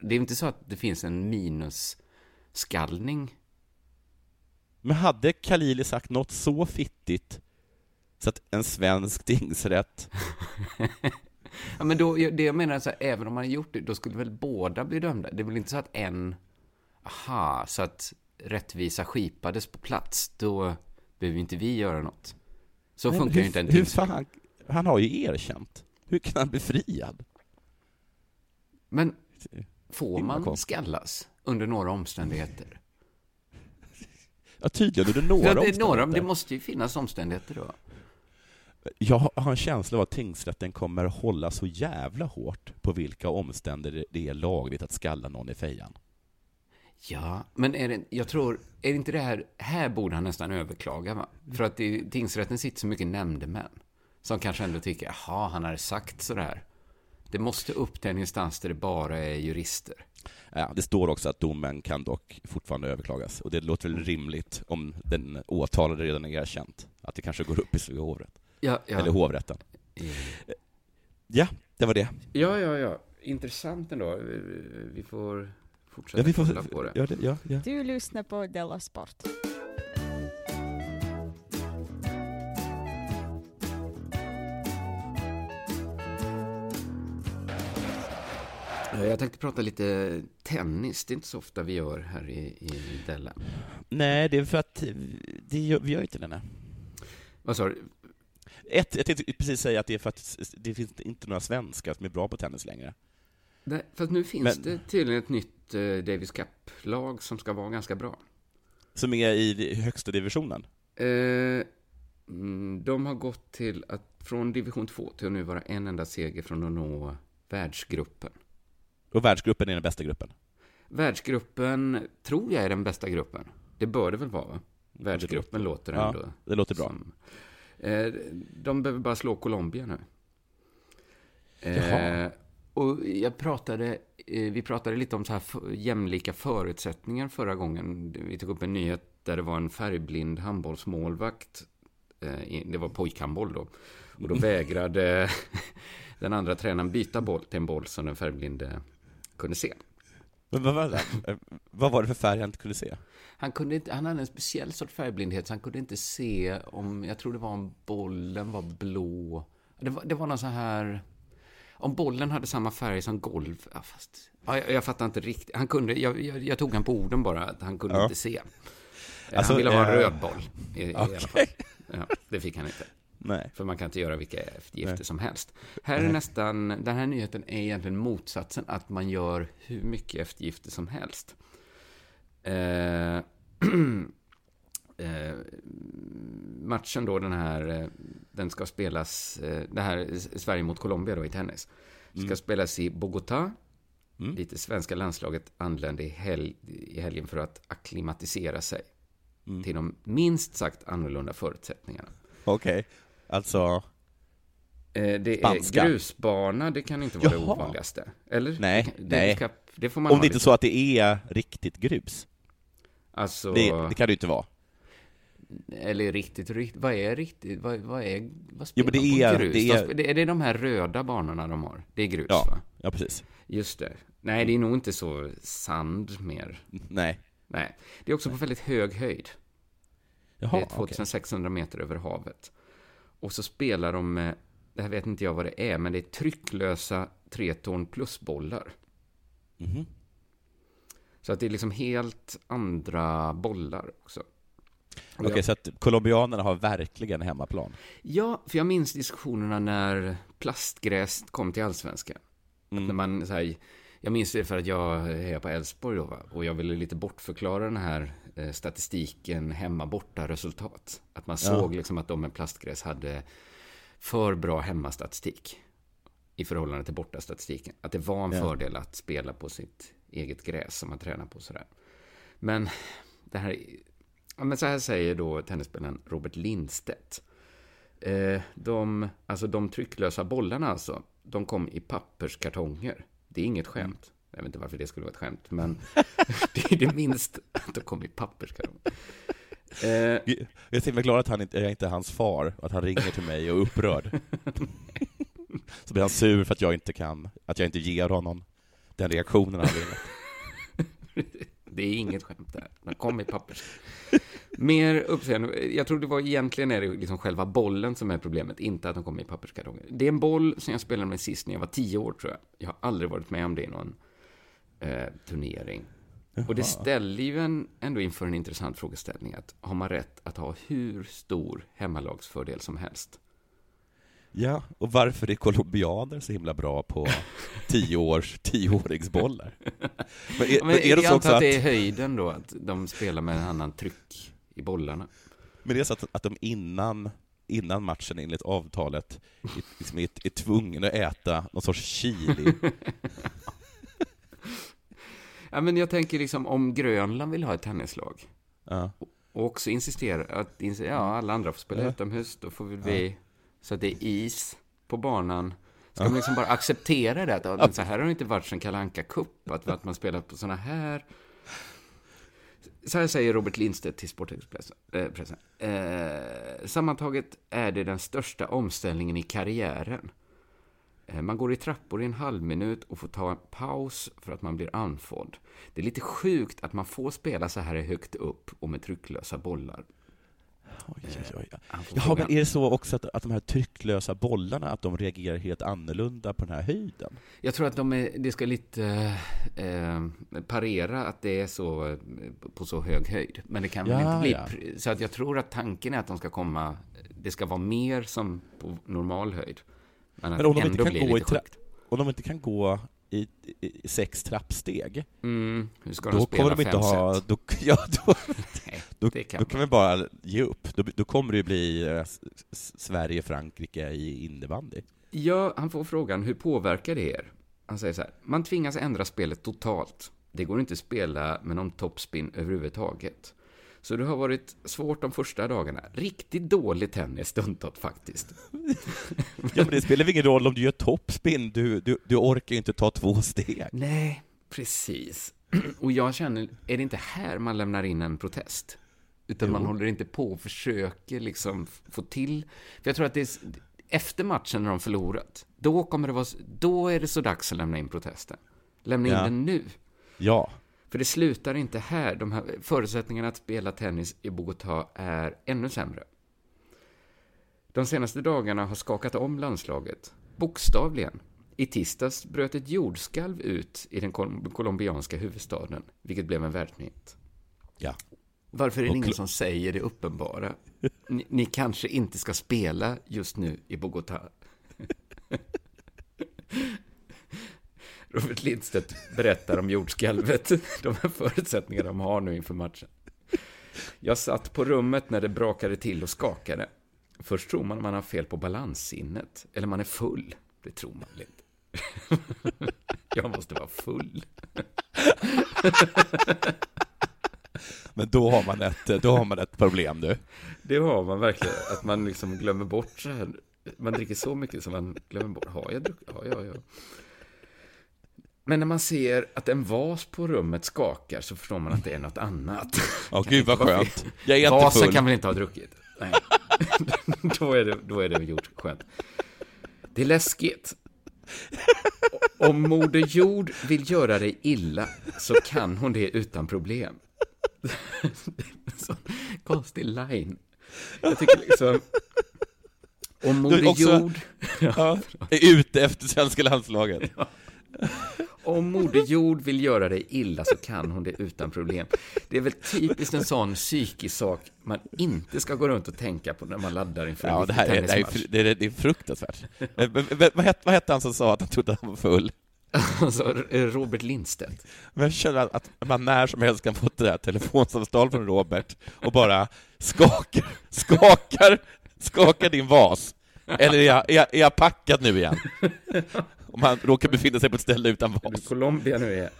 Det är inte så att det finns en minusskallning. Men hade Khalili sagt något så fittigt så att en svensk tingsrätt... Ja, men då, det jag menar är så här, även om man har gjort det, då skulle väl båda bli dömda? Det är väl inte så att en... Aha, så att rättvisa skipades på plats, då behöver inte vi göra något. Så Nej, funkar hur, ju inte en hur fan, Han har ju erkänt. Hur kan han bli friad? Men får man skallas under några omständigheter? Ja, tydligen under några ja, det, är några, omständigheter. det måste ju finnas omständigheter då. Jag har en känsla av att tingsrätten kommer hålla så jävla hårt på vilka omständigheter det är lagligt att skalla någon i fejan. Ja, men är det, jag tror, är det inte det här, här borde han nästan överklaga va? För att i tingsrätten sitter så mycket nämndemän. Som kanske ändå tycker, jaha, han har sagt sådär. Det måste upp till en instans där det bara är jurister. Ja, det står också att domen kan dock fortfarande överklagas, och det låter väl rimligt om den åtalade redan är erkänt, att det kanske går upp i Svea hovrätt. Ja, ja. Eller hovrätten. Ja, det var det. Ja, ja, ja. Intressant ändå. Vi- Vi får fortsätta Ja, vi får- kolla på det. ja, det- ja, ja. Du lyssnar på Della Sport. Eh, Jag tänkte prata lite tennis. Det är inte så ofta vi gör här i, i Della. Nej, det är för att det gör, vi gör inte det. Vad sa du? Ett, jag tänkte precis säga att det är för att det finns inte några svenskar som är bra på tennis längre. Nej, för att nu finns Men- det tydligen ett nytt eh, Davis Cup-lag som ska vara ganska bra. Som är i högsta divisionen. Eh, mm, de har gått till att från division 2 till att nu vara en enda seger från att nå världsgruppen. Och världsgruppen är den bästa gruppen. Världsgruppen tror jag är den bästa gruppen. Det bör det väl vara? va? Världsgruppen låter Ja, ändå. det låter bra. som- de behöver bara slå Colombia nu. Jaha. Eh, och jag pratade, eh, vi pratade lite om så här jämlika förutsättningar förra gången. Vi tog upp en nyhet där det var en färgblind handbollsmålvakt. Eh, det var pojkhandboll då. Och då vägrade den andra tränaren byta boll till en boll som den färgblinde kunde se. Men vad var det? Eh, vad var det för färg han inte kunde se? Han, kunde inte, han hade en speciell sorts färgblindhet, så han kunde inte se om, jag tror det var om bollen var blå. Det var, det var någon så här, om bollen hade samma färg som golv. Ja, fast, ja, jag, jag fattar inte riktigt. Han kunde, jag, jag, jag tog han på orden bara, att han kunde Ja. inte se. Eh, Alltså, han ville ha en eh, röd boll, i, i alla fall. Ja, det fick han inte. Nej. För man kan inte göra vilka eftergifter Nej. som helst. Här är Nej. nästan, den här nyheten är egentligen motsatsen, att man gör hur mycket eftergifter som helst. Eh, eh, matchen då, den här, eh, den ska spelas, eh, det här är Sverige mot Colombia då i tennis, ska Mm. spelas i Bogotá. Mm. Dit det svenska landslaget anlände i, helg, i helgen för att akklimatisera sig Mm. till de minst sagt annorlunda förutsättningarna. Okej, alltså... Eh, Det Spanska. är grusbana, det kan inte vara det Jaha. ovanligaste. Eller? Nej, Det nej. Det, ska, det Om det inte är lite. så att det är riktigt grus. Alltså, Det, det kan det ju inte vara. eller riktigt, riktigt, vad är riktigt, vad, vad är, vad Jo, spelar men det man på är- grus? det De är- det, är det de här röda banorna de har? Det är grus, Ja, va? ja precis. Just det. Nej, det är nog inte så sand mer. Nej. Nej. Det är också på väldigt hög höjd. Jaha, det är okej. 2600 meter över havet. Och så spelar de med, det här vet inte jag vad det är, men det är trycklösa 3 ton plusbollar. Mhm. Så att det är liksom helt andra bollar också. Okej, jag- så att colombianerna har verkligen hemmaplan. Ja, för jag minns diskussionerna när plastgräs kom till allsvenskan. Mm. När man, så här, jag minns det för att jag är på Elfsborg då, va? och jag ville lite bortförklara den här eh, statistiken hemma-borta resultat. Att man Ja. såg liksom att de med plastgräs hade för bra hemmastatistik i förhållande till bortastatistiken. Att det var en Ja. fördel att spela på sitt eget gräs som man tränar på sådär. Men det här, ja, men så här säger då tennisspelaren Robert Lindstedt. Eh, de, alltså de trycklösa bollarna alltså, de kom i papperskartonger. Det är inget skämt. Jag vet inte varför det skulle vara ett skämt, men det är det minst att de kom i papperskartong. Eh, Jag är så himla glad att han inte, jag inte är hans far, och att han ringer till mig och är upprörd. Så blir han sur för att jag inte kan, att jag inte ger honom den reaktionen han vill. det är inget skämt där. De kom i pappers. Mer uppseende. Jag tror det var egentligen är det liksom själva bollen som är problemet, inte att de kommer i papperskartonger. Det är en boll som jag spelade med sist när jag var tio år, tror jag. Jag har aldrig varit med om det i någon eh, turnering. Och det Jaha. ställer ju en, ändå inför en intressant frågeställning. Att har man rätt att ha hur stor hemmalagsfördel som helst? Ja, och varför är colombianer så himla bra på tioårs, tioåringsbollar? Men är, Men men är det jag så antar att att, det är höjden då, att de spelar med en annan tryck i bollarna. men det är så att, att de innan, innan matchen enligt avtalet är, liksom är, är tvungna att äta någon sorts chili? Ja, men jag tänker liksom om Grönland vill ha ett tennislag. Ja. Och också insistera att ja, alla andra får spela Ja. utomhus, då får väl vi, så att det är is på banan. Ska man liksom bara acceptera det? Att, så här har det inte varit sedan Kalle Anka Cup, att, att man spelar på såna här... Så här säger Robert Lindstedt till Sportexpressen. Eh, eh, sammantaget är det den största omställningen i karriären. Eh, Man går i trappor i en halv minut och får ta en paus för att man blir andfådd. Det är lite sjukt att man får spela så här högt upp och med trycklösa bollar. Oj, oj, oj. Han får Jaha, men är det så också att, att de här trycklösa bollarna, att de reagerar helt annorlunda på den här höjden? Jag tror att de är, det ska lite eh, parera att det är så eh, på så hög höjd. Men det kan väl Ja, inte bli... ja. Så att jag tror att tanken är att de ska komma... Det ska vara mer som på normal höjd. Men Men om de inte kan gå i tra- om de inte kan gå i, i, sex trappsteg, Mm, då kommer de inte ha... Då, ja, då, Nej, då, då kan vi bara ge upp. Då, då kommer det ju bli eh, Sverige-Frankrike i innebandy. Ja, han får frågan, hur påverkar det er? Han säger så här, man tvingas ändra spelet totalt. Det går inte att spela med någon topspin överhuvudtaget. Så det har varit svårt de första dagarna. Riktigt dålig tennis stundtals faktiskt. Ja, men det spelar ingen roll om du gör toppspin, du, du, du orkar ju inte ta två steg. Nej, precis. Och jag känner, är det inte här man lämnar in en protest? Utan Jo. man håller inte på och försöker liksom få till... För jag tror att det är efter matchen när de förlorat, då kommer det vara, då är det så dags att lämna in protesten. Lämna in Ja. den nu. Ja. För det slutar inte här. De här förutsättningarna att spela tennis i Bogotá är ännu sämre. De senaste dagarna har skakat om landslaget. Bokstavligen. I tisdags bröt ett jordskalv ut i den colombianska huvudstaden, vilket blev en världsnyhet. Ja. Varför är det Och ingen som säger det uppenbara? Ni, ni kanske inte ska spela just nu i Bogotá. Robert Lindstedt berättar om jordskalvet, de här förutsättningarna de har nu inför matchen. Jag satt på rummet när det brakade till och skakade. Först tror man att man har fel på balanssinnet, eller man är full. Det tror man väl inte. Jag måste vara full. Men då har man ett, då har man ett problem nu. Det har man verkligen, att man liksom glömmer bort så här. Man dricker så mycket som man glömmer bort. Har jag druckit? Ja, ja, ja. Men när man ser att en vas på rummet skakar så förstår man att det är något annat. Ja, Kan gud vad skönt. Jag är Vasen full. kan väl inte ha druckit? Nej. då, är det, då är det gjort skönt. Det är läskigt. Om Moder Jord vill göra dig illa så kan hon det utan problem. det är en sån konstig line. Jag tycker liksom... Om Moder också- Jord... Ja, är ute efter svenska landslaget. Om Moder Jord vill göra dig illa så kan hon det utan problem. Det är väl typiskt en sån psykisk sak man inte ska gå runt och tänka på när man laddar inför en Ja, det viktig här är, det, här är, det, är, det är fruktansvärt. Vad hette, vad hette han som sa att han trodde att han var full? Alltså, Robert Lindstedt. Men jag känner att man när som helst kan få ett det där telefonsamtal från Robert och bara skakar, skakar, skakar din vas. Eller är jag, är jag, är jag packad nu igen? Om han råkar befinna sig på ett ställe utan vas. Colombia nu är...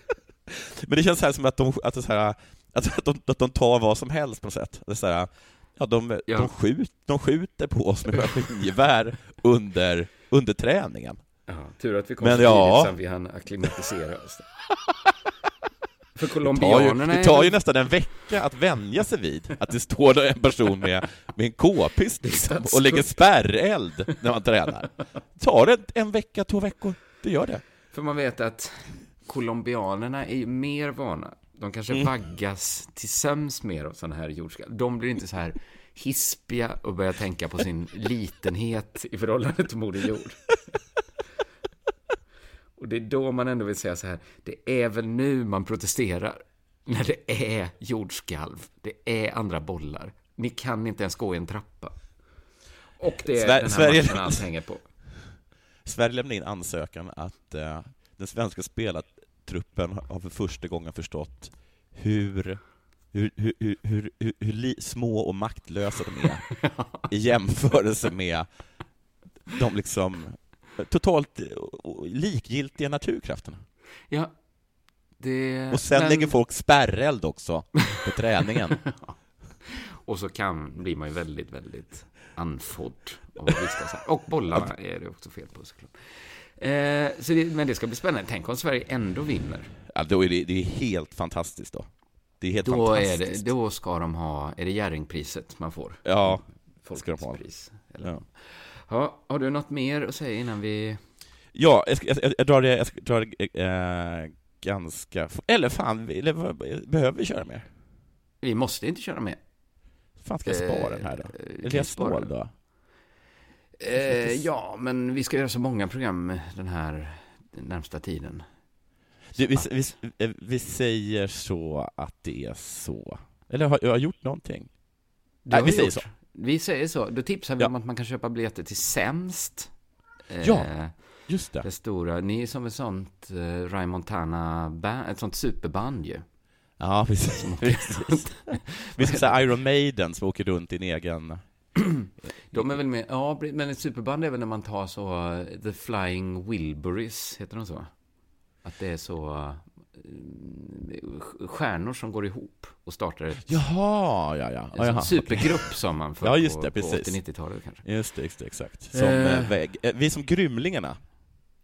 Men det känns så här som att de, att det så här, att, att, de, att de tar vad som helst på något sätt. Det är så här, ja, de, Ja. De, skjut, de skjuter på oss med maskingevär under, under träningen. Ja, tur att vi kom Men så ja. tidigt så vi hann acklimatisera oss. För Det tar, ju, colombianerna det är tar ju nästan en vecka att vänja sig vid att det står där en person med, med en k-pist liksom, och lägger spärreld när man tränar. Tar det en vecka, två veckor, det gör det. För man vet att colombianerna är ju mer vana. De kanske Mm. vaggas till sömns mer av sådana här jordskalv. De blir inte så här hispiga och börjar tänka på sin litenhet i förhållande till Moder Jord. Och det är då man ändå vill säga så här, det är väl nu man protesterar. När det är jordskalv, det är andra bollar. Ni kan inte ens gå i en trappa. Och det är Sver- den här Sverige- matchen allt hänger på. Sverige lämnade in ansökan att eh, den svenska spelartruppen har för första gången förstått hur, hur, hur, hur, hur, hur, små och maktlösa de är i jämförelse med de liksom totalt eh, likgiltiga naturkrafterna. Ja, det... Och sen men- lägger folk spärreld också på träningen. Och så kan, blir man ju väldigt, väldigt andfådd av att vistas här. Och bollarna är det också fel på såklart. Eh, så det, men det ska bli spännande. Tänk om Sverige ändå vinner. Ja, då är det, det är helt fantastiskt då. Det är helt Då, är fantastiskt. det, då ska de ha, är det Jerringpriset man får? Ja, Folkets ska de ha. pris. Eller? Ja. Ja, har du något mer att säga innan vi... Ja, jag, ska, jag, jag drar det, jag ska dra det eh, ganska... Eller fan, vi- eller, behöver vi köra mer? Vi måste inte köra med. fan ska jag spara den här då? Eh, Eller jag snål den? då? Eh, ja, men vi ska göra så många program den här närmsta tiden. Du, vi, vi, eh, vi säger så att det är så. Eller har jag gjort någonting? Det Nej, har vi vi säger gjort. så. Vi säger så. Då tipsar vi Ja. om att man kan köpa biljetter till Sämst. Ja, Eh, just det. Det stora. Ni är som ett sånt uh, Ray Montana-band, ett sånt superband ju. Ja, precis. precis. Vi ska säga Iron Maiden som åker runt i en egen... De är väl med, ja, men ett superband är väl när man tar så, eh, The Flying Wilburys, heter de så? Att det är så eh, stjärnor som går ihop och startar ett, Jaha, ja, ja. en jaha, supergrupp som man för Ja, just på, det, på precis. 80-90-talet kanske. Just det, just det, exakt. Som, Eh. eh, väg, eh, vi som Grymlingarna.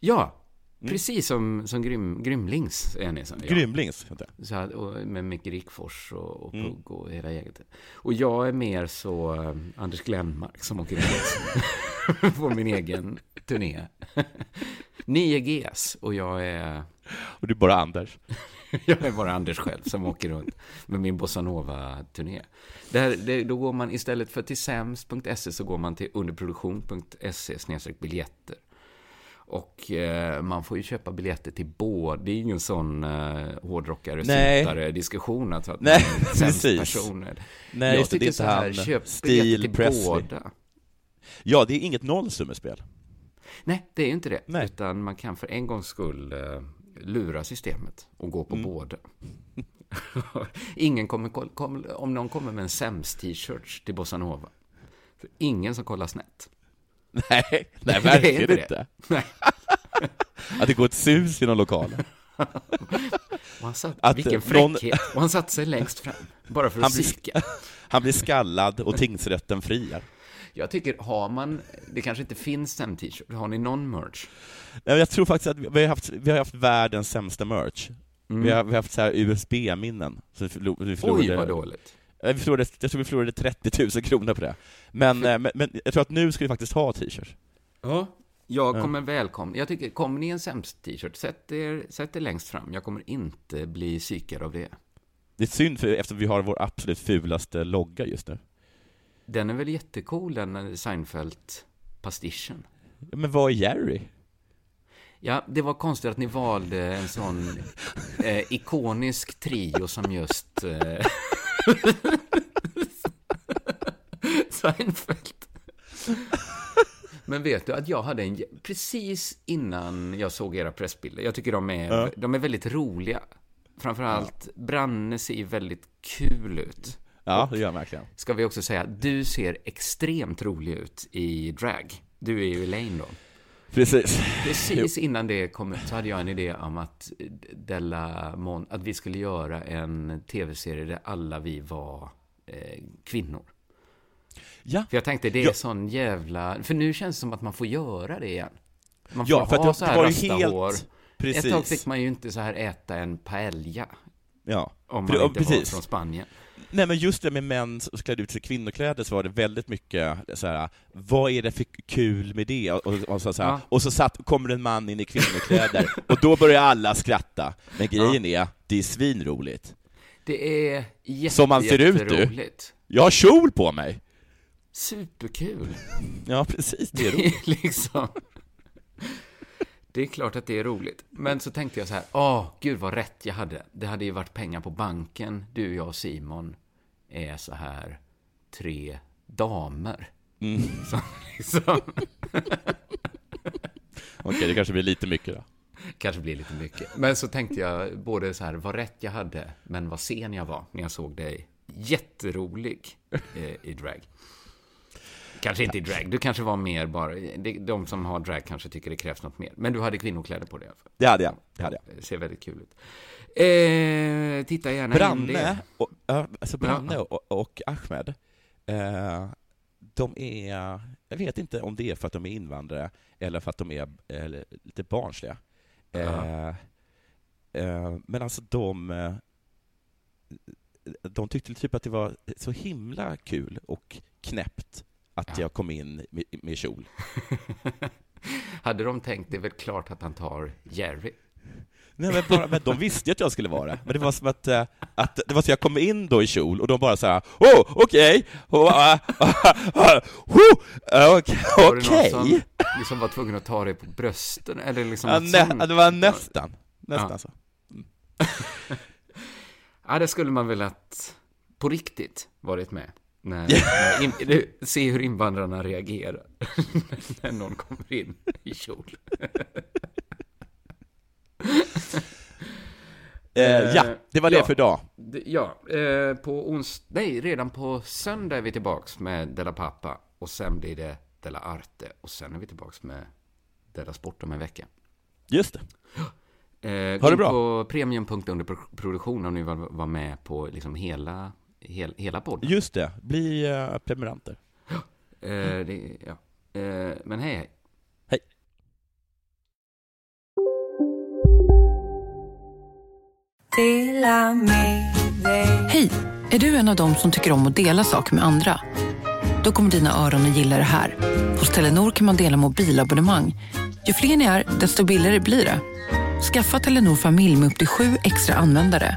Ja, Mm. precis som, som grym, Grymlings är ni. Så, ja. Grymlings, heter det. Så och med Micke Rickfors och, och Mm. Pugg och hela gänget. Och jag är mer så eh, Anders Glenmark som åker runt på min egen turné. Ni är GS och jag är... Och du är bara Anders. jag är bara Anders själv som åker runt med min bossanova-turné. Där, det, då går man istället för till sämst.se så går man till underproduktion.se biljetter. Och eh, man får ju köpa biljetter till båda. Det är ingen sån eh, hårdrockare, diskussion. Att Nej, precis. personer. Nej, jag just det, det är tycker så här, han, köp biljetter till Presley. båda. Ja, det är inget nollsummespel. Nej, det är ju inte det. Nej. Utan man kan för en gångs skull eh, lura systemet och gå på Mm. båda. ingen kommer, kom, om någon kommer med en sämst-t-shirt till Bossa Nova. För ingen som kollar snett. Nej, nej Det verkligen inte det. inte. Nej. Att det går ett sus genom lokalen. Han satt, Att, vilken eh, någon- fräckhet. Och han satt sig längst fram. Bara för att Han blir, psyka. han blir skallad och tingsrätten friar. Jag tycker, har man, det kanske inte finns en t-shirt. Har ni någon merch? Nej, Jag tror faktiskt att vi har haft, vi har haft världens sämsta merch. Mm. Vi, har, vi har haft så här USB-minnen. Så vi förlo- vi Oj, förlorade- vad dåligt. Eh, Vi förlorade, jag tror vi förlorade 30 000 kronor på det. Men, eh, men, men jag tror att nu ska vi faktiskt ha t-shirts. Ja. Jag Ja. kommer välkomna. Jag tycker, kommer ni en sämst t-shirt, sätt er, sätt er längst fram. Jag kommer inte bli psykad av det. Det är synd, för, eftersom vi har vår absolut fulaste logga just nu. Den är väl jättecool, den Seinfeld-pastischen. Ja, Men vad är Jerry? Ja, det var konstigt att ni valde en sån eh, ikonisk trio som just eh, Seinfeld. Men vet du att jag hade en, precis innan jag såg era pressbilder, jag tycker de är, Ja. de är väldigt roliga. Framförallt, Branne ser ju väldigt kul ut. Ja, det gör han verkligen. Ska vi också säga, du ser extremt rolig ut i drag. Du är ju Elaine då. Precis. Precis innan det kom ut så hade jag en idé om att, Della Mon, att vi skulle göra en tv-serie där alla vi var eh, kvinnor. Ja. För jag tänkte, det är Ja. sån jävla... För nu känns det som att man får göra det igen. Man får Ja, för ha det- så här var rasta helt- hår. precis. Ett tag fick man ju inte så här äta en paella. Ja. Om För- man ja, inte var precis. från Spanien. Nej men just det med män som klädde ut sig i kvinnokläder så var det väldigt mycket så här, vad är det för kul med det? Och, och, så, så här, Ja. och så satt, kommer en man in i kvinnokläder, och då börjar alla skratta. Men grejen är, det är svinroligt. Det är jätte, Som man ser ut du. Jag har kjol på mig! Superkul. Ja precis, det är roligt. är liksom... Det är klart att det är roligt. Men så tänkte jag så här, åh, gud vad rätt jag hade. Det hade ju varit pengar på banken. Du, jag och Simon är så här tre damer. Mm. Som liksom... Okej, det kanske blir lite mycket då. Kanske blir lite mycket. Men så tänkte jag både så här, vad rätt jag hade, men vad sen jag var när jag såg dig. Jätterolig eh, i drag. Kanske inte i drag, du kanske var mer bara, de som har drag kanske tycker det krävs något mer. Men du hade kvinnokläder på dig i alla fall. Det hade jag. Det hade jag. Det ser väldigt kul ut. Eh, titta gärna in Branne, det. och, alltså Branne Ja. och, och Ahmed, eh, de är, jag vet inte om det är för att de är invandrare eller för att de är eh, lite barnsliga. Eh, eh, men alltså de, eh, de tyckte typ att det var så himla kul och knäppt att jag kom in med, med kjol. Hade de tänkt, det är väl klart att han tar Jerry. Nej, men, bara, men de visste ju att jag skulle vara. Men det var som att, eh, att det var så jag kom in då i kjol och de bara så här, åh, okej, oh, ah, ah, ah, oh, ah, okej, Var det någon som liksom var tvungen att ta dig på brösten? Eller liksom Ja, nä, det var nästan, nästan Ja. så. Ja, det skulle man väl att på riktigt varit med. In, du, se hur invandrarna reagerar när någon kommer in i kjol. Eh, ja, det var det ja, för idag. Ja, eh, på ons... Nej, redan på söndag är vi tillbaks med Della Pappa. Och sen blir det Della Arte. Och sen är vi tillbaks med Della Sport om en vecka. Just det. Eh, Ha det bra. på premium.underproduktion om ni vill vara med på liksom hela, hel, hela podden. Just det, bli uh, prenumeranter. Eh, det, ja. eh, men hej, hej. Hej. Hej! Är du en av dem som tycker om att dela saker med andra? Då kommer dina öron att gilla det här. Hos Telenor kan man dela mobilabonnemang. Ju fler ni är, desto billigare blir det. Skaffa Telenor familj med upp till sju extra användare.